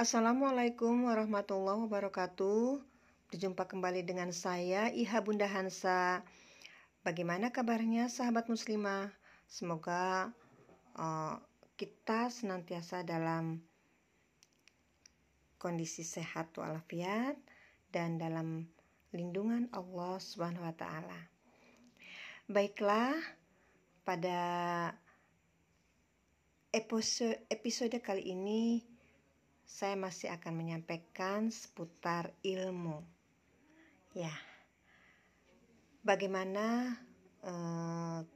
Assalamualaikum warahmatullahi wabarakatuh. Berjumpa kembali dengan saya Iha Bunda Hansa. Bagaimana kabarnya sahabat muslimah? Semoga uh, kita senantiasa dalam kondisi sehat walafiat dan dalam lindungan Allah Subhanahu wa taala. Baiklah, pada episode episode kali ini saya masih akan menyampaikan seputar ilmu. Ya, bagaimana uh,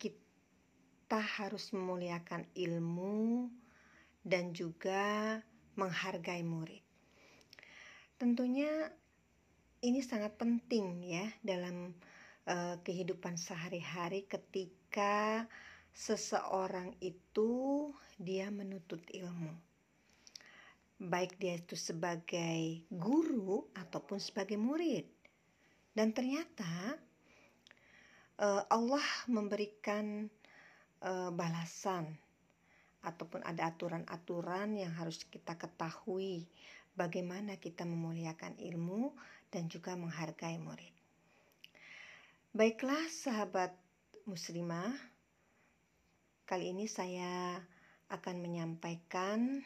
kita harus memuliakan ilmu dan juga menghargai murid. Tentunya ini sangat penting ya dalam uh, kehidupan sehari-hari ketika seseorang itu dia menuntut ilmu baik dia itu sebagai guru ataupun sebagai murid. Dan ternyata uh, Allah memberikan uh, balasan ataupun ada aturan-aturan yang harus kita ketahui bagaimana kita memuliakan ilmu dan juga menghargai murid. Baiklah sahabat muslimah, kali ini saya akan menyampaikan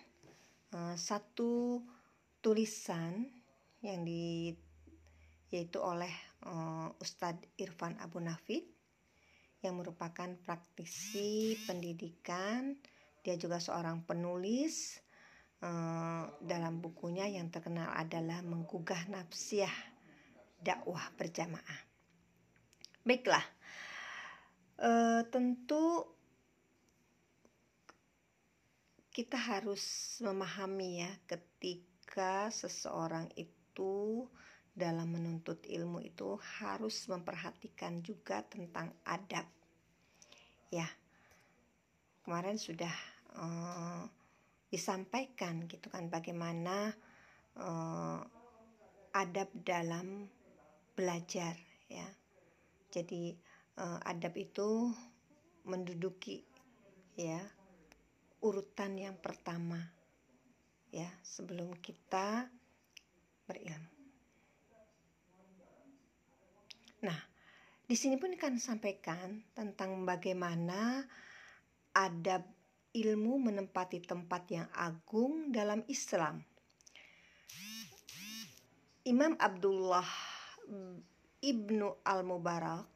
uh, satu tulisan yang di yaitu oleh uh, Ustadz Irfan Abu Nafid yang merupakan praktisi pendidikan. Dia juga seorang penulis uh, dalam bukunya yang terkenal adalah menggugah nafsiah dakwah berjamaah. Baiklah uh, tentu kita harus memahami ya ketika seseorang itu dalam menuntut ilmu itu harus memperhatikan juga tentang adab. Ya. Kemarin sudah uh, disampaikan gitu kan bagaimana uh, adab dalam belajar ya. Jadi uh, adab itu menduduki ya urutan yang pertama ya sebelum kita berilmu. Nah, di sini pun akan sampaikan tentang bagaimana adab ilmu menempati tempat yang agung dalam Islam. Imam Abdullah Ibnu Al-Mubarak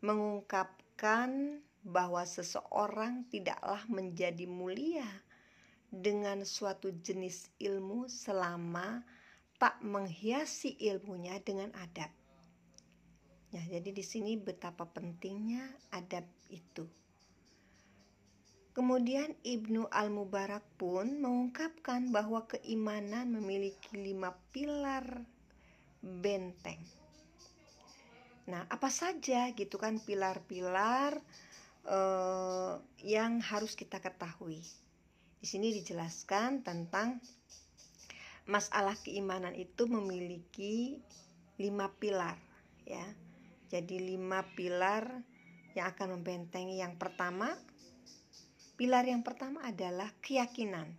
mengungkapkan bahwa seseorang tidaklah menjadi mulia dengan suatu jenis ilmu selama tak menghiasi ilmunya dengan adab. Ya, jadi di sini betapa pentingnya adab itu. Kemudian Ibnu Al-Mubarak pun mengungkapkan bahwa keimanan memiliki lima pilar benteng. Nah, apa saja gitu kan pilar-pilar uh, yang harus kita ketahui. Di sini dijelaskan tentang masalah keimanan itu memiliki lima pilar, ya. Jadi lima pilar yang akan membentengi yang pertama, pilar yang pertama adalah keyakinan.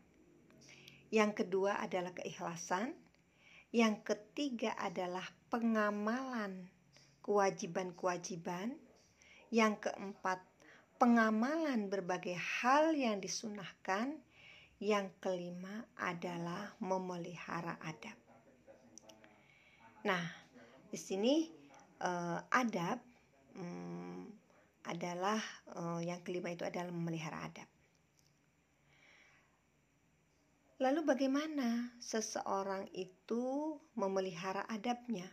Yang kedua adalah keikhlasan. Yang ketiga adalah pengamalan kewajiban-kewajiban. Yang keempat pengamalan berbagai hal yang disunahkan. Yang kelima adalah memelihara adab. Nah, di sini uh, adab um, adalah uh, yang kelima itu adalah memelihara adab. Lalu bagaimana seseorang itu memelihara adabnya?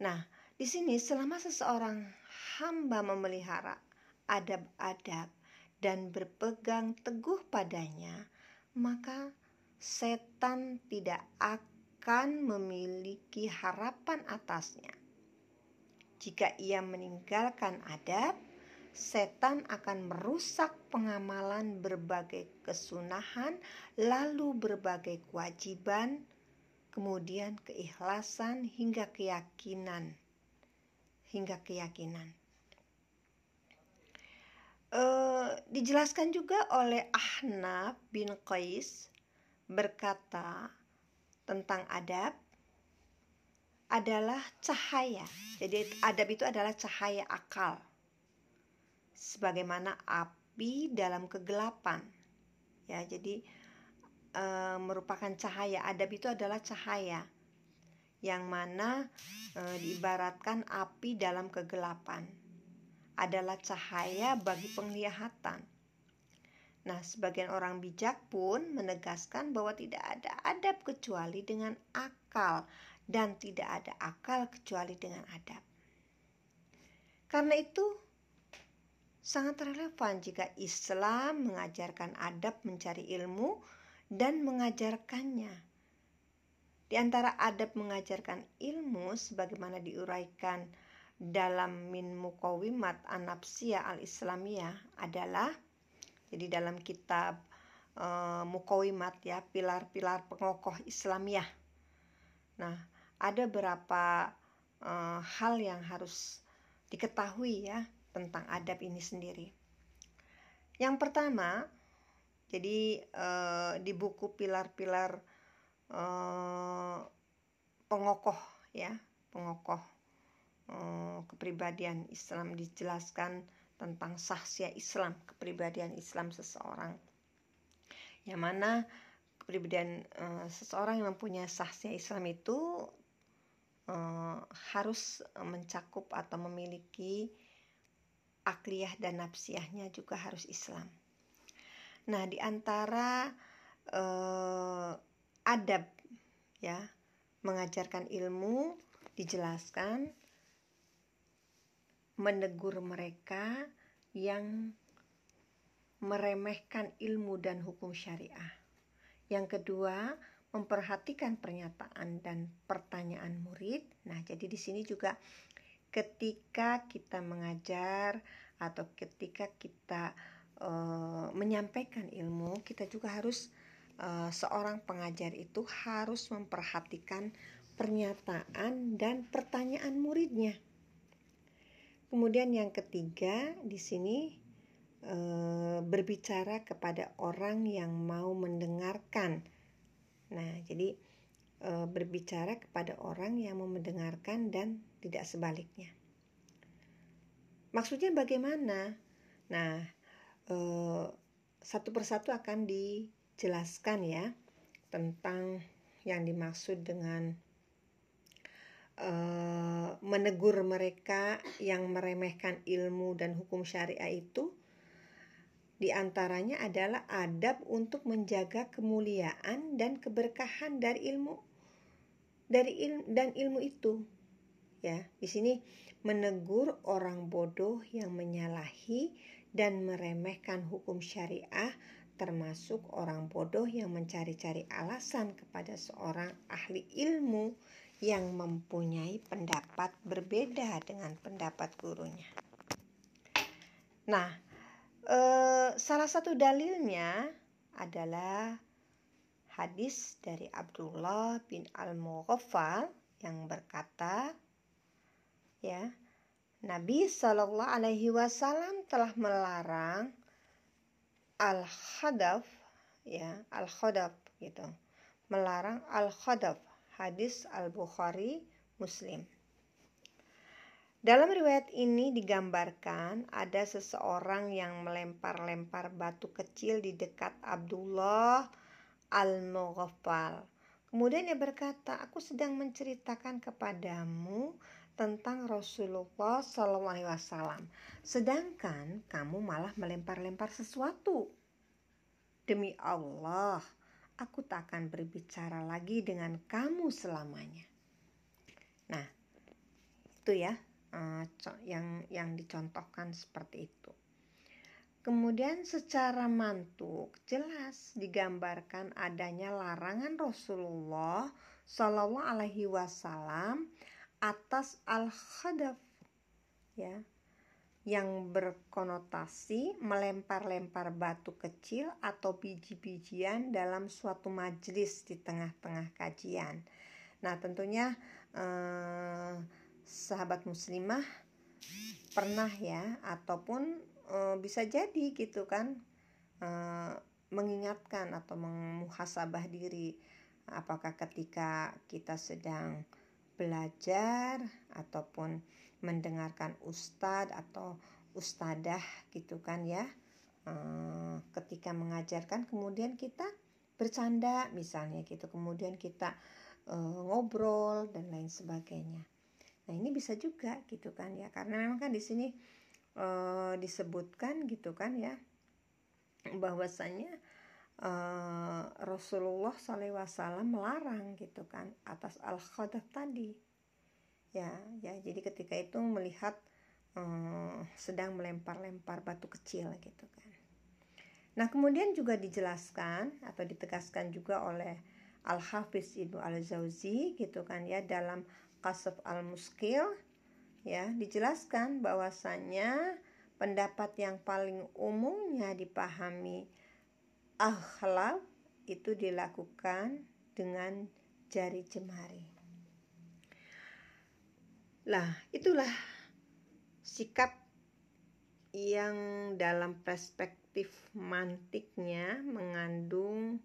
Nah, di sini selama seseorang hamba memelihara adab-adab dan berpegang teguh padanya, maka setan tidak akan memiliki harapan atasnya. Jika ia meninggalkan adab, setan akan merusak pengamalan berbagai kesunahan, lalu berbagai kewajiban, kemudian keikhlasan hingga keyakinan. Hingga keyakinan. Uh, dijelaskan juga oleh Ahnaf bin Qais berkata tentang adab adalah cahaya. Jadi adab itu adalah cahaya akal. Sebagaimana api dalam kegelapan. Ya, jadi e, merupakan cahaya. Adab itu adalah cahaya yang mana e, diibaratkan api dalam kegelapan. Adalah cahaya bagi penglihatan Nah, sebagian orang bijak pun menegaskan bahwa tidak ada adab kecuali dengan akal dan tidak ada akal kecuali dengan adab. Karena itu sangat relevan jika Islam mengajarkan adab mencari ilmu dan mengajarkannya. Di antara adab mengajarkan ilmu sebagaimana diuraikan dalam Min Muqawimat Anapsia Al-Islamiyah adalah jadi dalam kitab uh, Mukawimat ya, pilar-pilar pengokoh Islamiyah. Nah, ada beberapa uh, hal yang harus diketahui ya tentang adab ini sendiri. Yang pertama, jadi uh, di buku pilar-pilar uh, pengokoh ya, pengokoh kepribadian Islam dijelaskan tentang sahsia Islam, kepribadian Islam seseorang. Yang mana kepribadian uh, seseorang yang mempunyai sahsia Islam itu uh, harus mencakup atau memiliki akliyah dan nafsiyahnya juga harus Islam. Nah, di antara uh, adab ya, mengajarkan ilmu dijelaskan menegur mereka yang meremehkan ilmu dan hukum syariah. Yang kedua, memperhatikan pernyataan dan pertanyaan murid. Nah, jadi di sini juga ketika kita mengajar atau ketika kita uh, menyampaikan ilmu, kita juga harus uh, seorang pengajar itu harus memperhatikan pernyataan dan pertanyaan muridnya. Kemudian yang ketiga di sini e, berbicara kepada orang yang mau mendengarkan. Nah, jadi e, berbicara kepada orang yang mau mendengarkan dan tidak sebaliknya. Maksudnya bagaimana? Nah, e, satu persatu akan dijelaskan ya tentang yang dimaksud dengan uh, menegur mereka yang meremehkan ilmu dan hukum syariah itu di antaranya adalah adab untuk menjaga kemuliaan dan keberkahan dari ilmu dari ilmu dan ilmu itu. Ya di sini menegur orang bodoh yang menyalahi dan meremehkan hukum syariah termasuk orang bodoh yang mencari-cari alasan kepada seorang ahli ilmu yang mempunyai pendapat berbeda dengan pendapat gurunya. Nah, eh, salah satu dalilnya adalah hadis dari Abdullah bin Al-Mughaffal yang berkata, ya, Nabi Shallallahu Alaihi Wasallam telah melarang al-khadaf, ya, al-khadaf gitu, melarang al-khadaf hadis Al-Bukhari Muslim. Dalam riwayat ini digambarkan ada seseorang yang melempar-lempar batu kecil di dekat Abdullah Al-Mughaffal. Kemudian ia berkata, aku sedang menceritakan kepadamu tentang Rasulullah SAW. Sedangkan kamu malah melempar-lempar sesuatu. Demi Allah, aku tak akan berbicara lagi dengan kamu selamanya. Nah, itu ya uh, yang yang dicontohkan seperti itu. Kemudian secara mantuk jelas digambarkan adanya larangan Rasulullah Shallallahu Alaihi Wasallam atas al-khadaf ya yang berkonotasi melempar-lempar batu kecil atau biji-bijian dalam suatu majelis di tengah-tengah kajian. Nah, tentunya eh, sahabat muslimah pernah ya ataupun eh, bisa jadi gitu kan eh, mengingatkan atau memuhasabah diri apakah ketika kita sedang belajar ataupun mendengarkan ustadz atau ustadah gitu kan ya. Uh, ketika mengajarkan kemudian kita bercanda misalnya gitu. Kemudian kita uh, ngobrol dan lain sebagainya. Nah ini bisa juga gitu kan ya. Karena memang kan di sini uh, disebutkan gitu kan ya bahwasanya uh, Rasulullah SAW melarang gitu kan atas al khadah tadi ya ya. Jadi ketika itu melihat uh, sedang melempar-lempar batu kecil gitu kan. Nah kemudian juga dijelaskan atau ditegaskan juga oleh al hafiz ibnu al Zauzi gitu kan ya dalam kasaf al muskil ya. Dijelaskan bahwasanya pendapat yang paling umumnya dipahami akhlak itu dilakukan dengan jari jemari. Lah, itulah sikap yang dalam perspektif mantiknya mengandung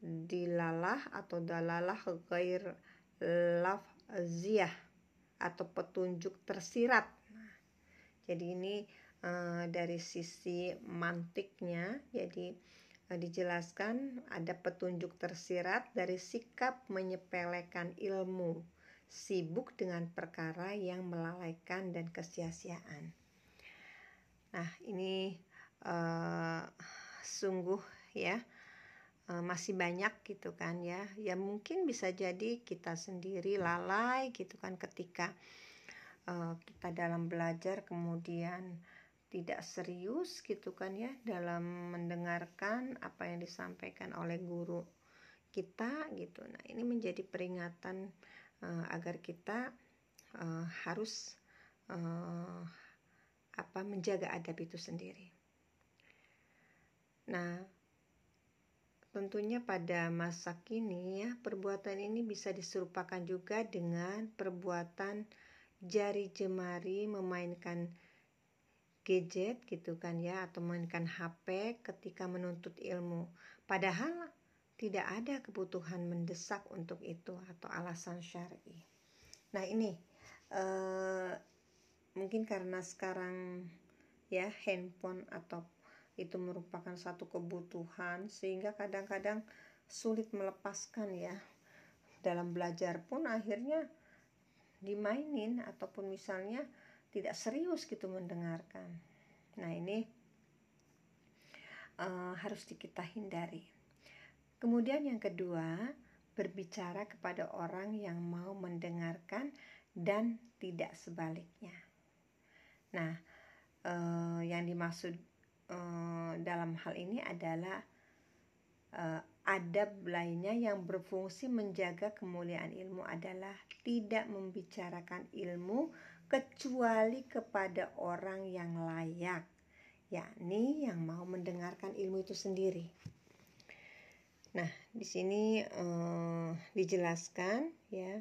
dilalah atau dalalah gair lafziyah atau petunjuk tersirat. Nah, jadi ini uh, dari sisi mantiknya, jadi Eh, dijelaskan ada petunjuk tersirat dari sikap menyepelekan ilmu, sibuk dengan perkara yang melalaikan dan kesia-siaan. Nah, ini uh, sungguh ya uh, masih banyak gitu kan ya. Ya mungkin bisa jadi kita sendiri lalai gitu kan ketika uh, kita dalam belajar kemudian tidak serius gitu kan ya dalam mendengarkan apa yang disampaikan oleh guru kita gitu. Nah, ini menjadi peringatan uh, agar kita uh, harus uh, apa menjaga adab itu sendiri. Nah, tentunya pada masa kini ya perbuatan ini bisa diserupakan juga dengan perbuatan jari jemari memainkan gadget gitu kan ya atau mainkan HP ketika menuntut ilmu. Padahal tidak ada kebutuhan mendesak untuk itu atau alasan syar'i. Nah ini uh, mungkin karena sekarang ya handphone atau itu merupakan satu kebutuhan sehingga kadang-kadang sulit melepaskan ya dalam belajar pun akhirnya dimainin ataupun misalnya tidak serius gitu mendengarkan. Nah ini uh, harus kita hindari. Kemudian yang kedua, berbicara kepada orang yang mau mendengarkan dan tidak sebaliknya. Nah, uh, yang dimaksud uh, dalam hal ini adalah uh, adab lainnya yang berfungsi menjaga kemuliaan ilmu adalah tidak membicarakan ilmu kecuali kepada orang yang layak, yakni yang mau mendengarkan ilmu itu sendiri. Nah, di sini uh, dijelaskan ya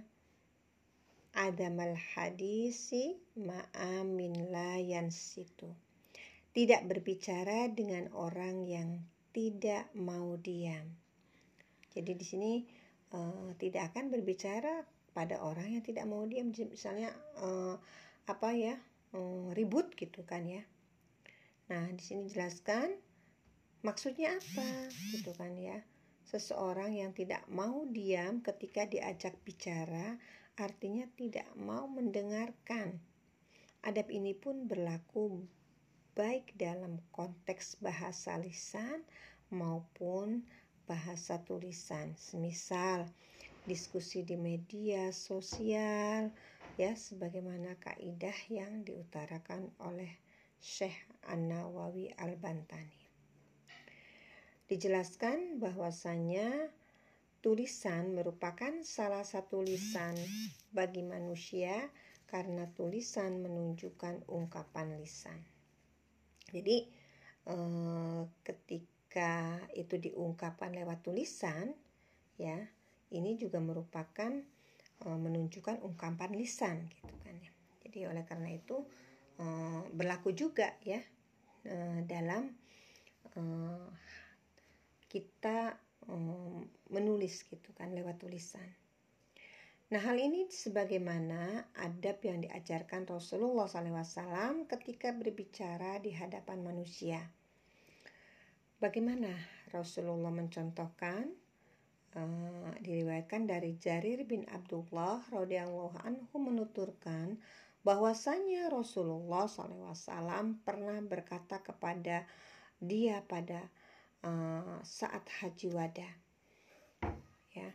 ada mal hadisi ma'amin layan situ. Tidak berbicara dengan orang yang tidak mau diam. Jadi di sini uh, tidak akan berbicara pada orang yang tidak mau diam misalnya uh, apa ya uh, ribut gitu kan ya nah di sini jelaskan maksudnya apa gitu kan ya seseorang yang tidak mau diam ketika diajak bicara artinya tidak mau mendengarkan adab ini pun berlaku baik dalam konteks bahasa lisan maupun bahasa tulisan semisal diskusi di media sosial ya sebagaimana kaidah yang diutarakan oleh Syekh An-Nawawi Al-Bantani. Dijelaskan bahwasanya tulisan merupakan salah satu lisan bagi manusia karena tulisan menunjukkan ungkapan lisan. Jadi eh, ketika itu diungkapkan lewat tulisan ya ini juga merupakan uh, menunjukkan ungkapan lisan gitu kan ya. Jadi oleh karena itu uh, berlaku juga ya uh, dalam uh, kita um, menulis gitu kan lewat tulisan. Nah hal ini sebagaimana adab yang diajarkan Rasulullah SAW ketika berbicara di hadapan manusia. Bagaimana Rasulullah mencontohkan? Uh, diriwayatkan dari Jarir bin Abdullah radhiyallahu anhu menuturkan bahwasanya Rasulullah SAW pernah berkata kepada dia pada uh, saat haji wada ya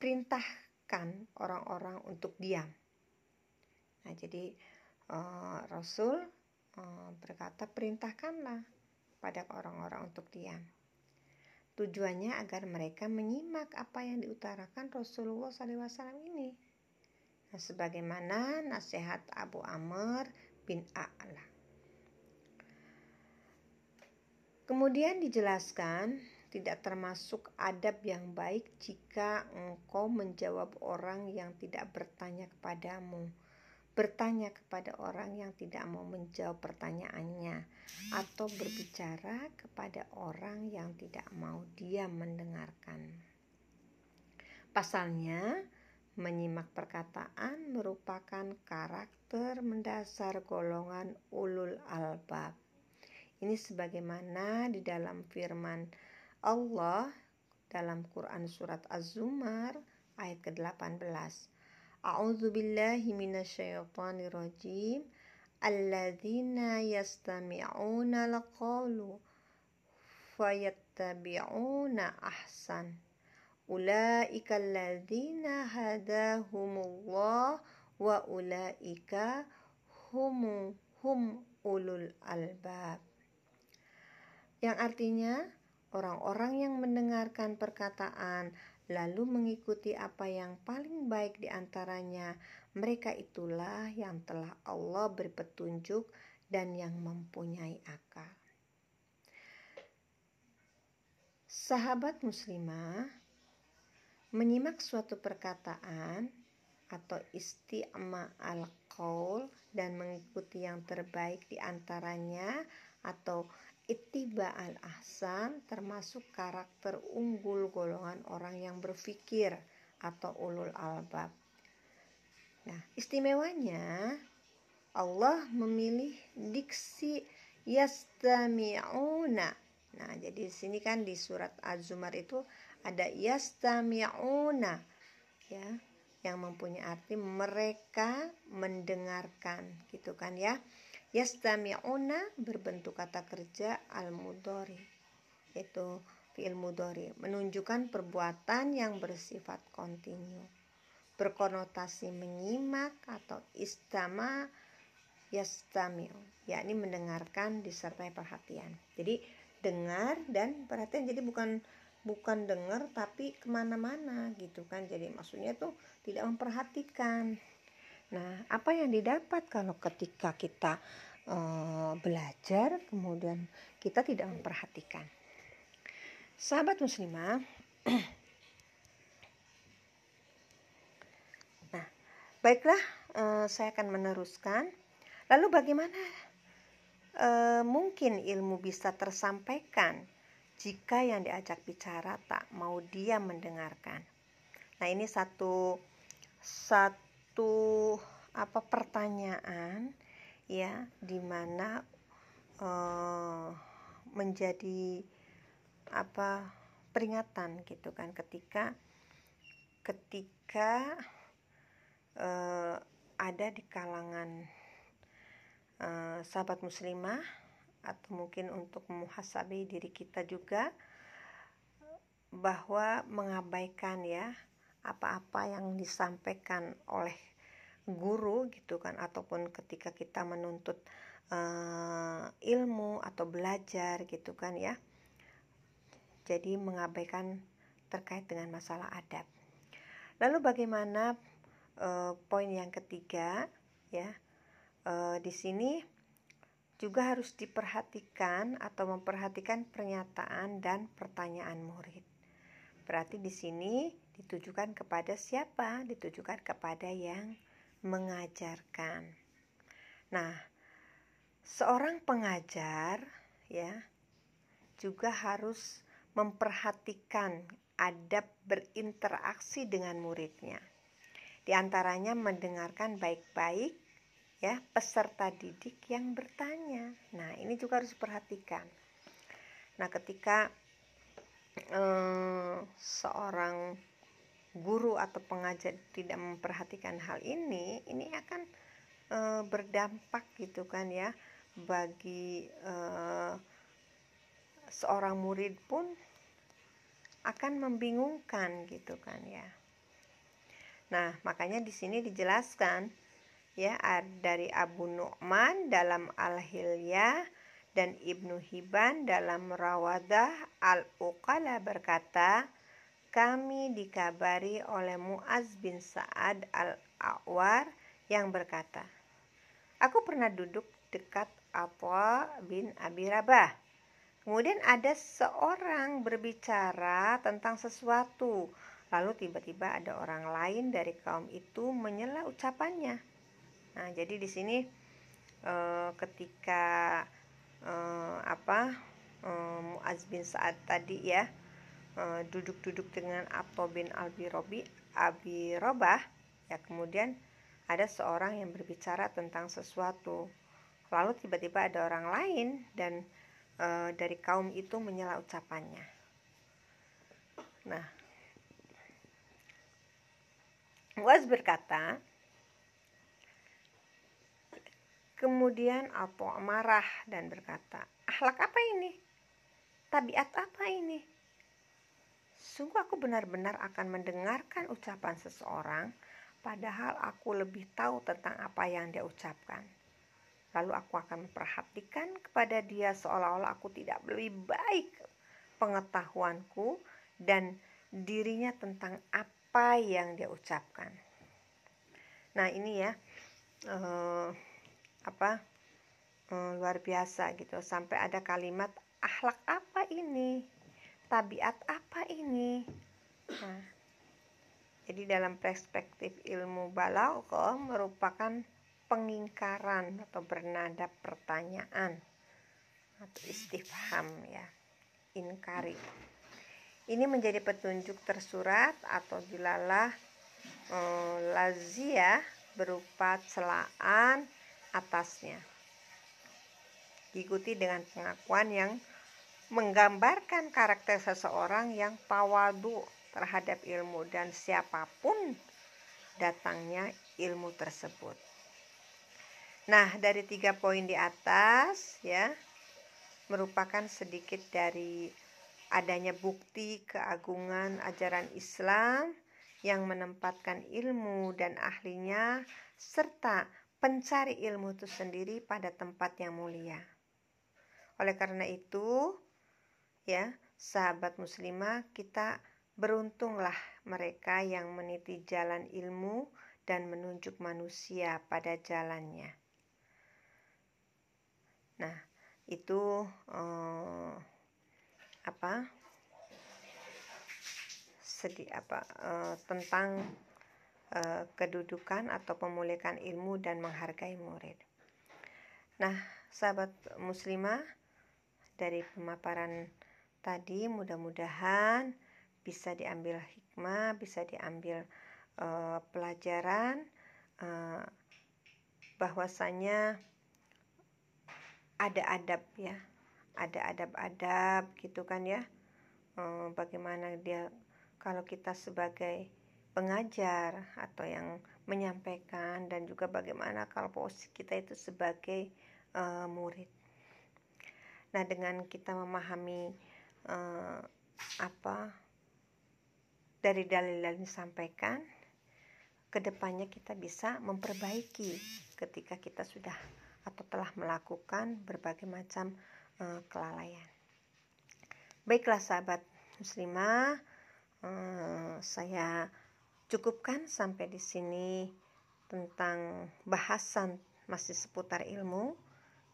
perintahkan orang-orang untuk diam nah jadi uh, Rasul uh, berkata perintahkanlah pada orang-orang untuk diam tujuannya agar mereka menyimak apa yang diutarakan Rasulullah SAW ini. Nah, sebagaimana nasihat Abu Amr bin A'la. Kemudian dijelaskan tidak termasuk adab yang baik jika engkau menjawab orang yang tidak bertanya kepadamu. Bertanya kepada orang yang tidak mau menjawab pertanyaannya atau berbicara kepada orang yang tidak mau dia mendengarkan. Pasalnya, menyimak perkataan merupakan karakter mendasar golongan ulul albab ini sebagaimana di dalam firman Allah dalam Quran surat Az-Zumar ayat ke-18. A'udzu billahi minasyaitonir rajim. Alladzina yastami'una al-qawlu fayattabi'una ahsan. Ulaika alladzina hadahumullah wa ulaika hum hum ulul albab yang artinya orang-orang yang mendengarkan perkataan lalu mengikuti apa yang paling baik di antaranya, mereka itulah yang telah Allah beri petunjuk dan yang mempunyai akal. Sahabat muslimah menyimak suatu perkataan atau isti'ma al-qaul dan mengikuti yang terbaik di antaranya atau Ittiba al-ahsan termasuk karakter unggul golongan orang yang berfikir atau ulul albab. Nah, istimewanya Allah memilih diksi yastami'una. Nah, jadi di sini kan di surat Az-Zumar itu ada yastami'una ya, yang mempunyai arti mereka mendengarkan gitu kan ya. Yastami'una berbentuk kata kerja al-mudhari yaitu fi'il mudhari menunjukkan perbuatan yang bersifat kontinu. Berkonotasi menyimak atau istama yastami'u yakni mendengarkan disertai perhatian. Jadi dengar dan perhatian. Jadi bukan bukan dengar tapi ke mana-mana gitu kan. Jadi maksudnya tuh tidak memperhatikan Nah, apa yang didapat kalau ketika kita uh, belajar kemudian kita tidak memperhatikan? Sahabat muslimah, nah, baiklah, uh, saya akan meneruskan. Lalu bagaimana uh, mungkin ilmu bisa tersampaikan jika yang diajak bicara tak mau dia mendengarkan? Nah, ini satu satu satu apa pertanyaan ya di mana uh, menjadi apa peringatan gitu kan. Ketika ketika uh, ada di kalangan uh, sahabat muslimah atau mungkin untuk muhasabi diri kita juga bahwa mengabaikan ya apa-apa yang disampaikan oleh guru gitu kan ataupun ketika kita menuntut uh, ilmu atau belajar gitu kan ya. Jadi mengabaikan terkait dengan masalah adab. Lalu bagaimana uh, poin yang ketiga ya uh, di sini juga harus diperhatikan atau memperhatikan pernyataan dan pertanyaan murid. Berarti di sini ditujukan kepada siapa? Ditujukan kepada yang mengajarkan. Nah, seorang pengajar ya juga harus memperhatikan adab berinteraksi dengan muridnya. Di antaranya mendengarkan baik-baik ya peserta didik yang bertanya. Nah, ini juga harus diperhatikan. Nah, ketika eh, seorang guru atau pengajar tidak memperhatikan hal ini, ini akan eh, berdampak gitu kan ya bagi eh, seorang murid pun akan membingungkan gitu kan ya. Nah, makanya di sini dijelaskan ya dari Abu Nu'man dalam Al-Hilyah dan Ibnu Hibban dalam Rawadah Al-Uqala berkata, kami dikabari oleh Muaz bin Sa'ad Al-Awar yang berkata, Aku pernah duduk dekat Atwa bin Abi Rabah. Kemudian ada seorang berbicara tentang sesuatu. Lalu tiba-tiba ada orang lain dari kaum itu menyela ucapannya. Nah, jadi di sini e, ketika e, apa e, Muaz bin Sa'ad tadi ya duduk-duduk dengan Atto bin Albi Robi Abi Robah ya kemudian ada seorang yang berbicara tentang sesuatu lalu tiba-tiba ada orang lain dan e, dari kaum itu menyela ucapannya nah Muaz berkata Kemudian Apo marah dan berkata, "Akhlak apa ini? Tabiat apa ini? Sungguh aku benar-benar akan mendengarkan ucapan seseorang, padahal aku lebih tahu tentang apa yang dia ucapkan. Lalu aku akan memperhatikan kepada dia seolah-olah aku tidak lebih baik pengetahuanku dan dirinya tentang apa yang dia ucapkan." Nah, ini ya. Uh, apa hmm, luar biasa gitu sampai ada kalimat akhlak apa ini tabiat apa ini nah jadi dalam perspektif ilmu balaghah merupakan pengingkaran atau bernada pertanyaan atau istifham ya inkari ini menjadi petunjuk tersurat atau dilalah eh, lazia berupa celaan atasnya. Diikuti dengan pengakuan yang menggambarkan karakter seseorang yang tawadu terhadap ilmu dan siapa pun datangnya ilmu tersebut. Nah, dari tiga poin di atas ya merupakan sedikit dari adanya bukti keagungan ajaran Islam yang menempatkan ilmu dan ahlinya serta pencari ilmu itu sendiri pada tempat yang mulia. Oleh karena itu, ya, sahabat muslimah, kita beruntunglah mereka yang meniti jalan ilmu dan menunjuk manusia pada jalannya. Nah, itu eh, apa? Sedih apa eh, tentang Eh, kedudukan atau pemulihan ilmu dan menghargai murid. Nah, sahabat muslimah, dari pemaparan tadi mudah-mudahan bisa diambil hikmah, bisa diambil uh, pelajaran uh, bahwasanya ada adab ya, ada adab-adab gitu kan ya. Uh, bagaimana dia kalau kita sebagai pengajar atau yang menyampaikan dan juga bagaimana kalau posisi kita itu sebagai uh, murid. Nah, dengan kita memahami uh, apa dari dalil yang disampaikan, ke depannya kita bisa memperbaiki ketika kita sudah atau telah melakukan berbagai macam uh, kelalaian. Baiklah sahabat muslimah, uh, saya Cukupkan sampai di sini tentang bahasan masih seputar ilmu.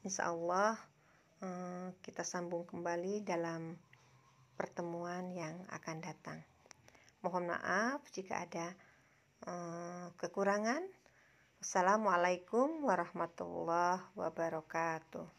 Insya Allah eh, kita sambung kembali dalam pertemuan yang akan datang. Mohon maaf jika ada eh, kekurangan. Assalamualaikum warahmatullahi wabarakatuh.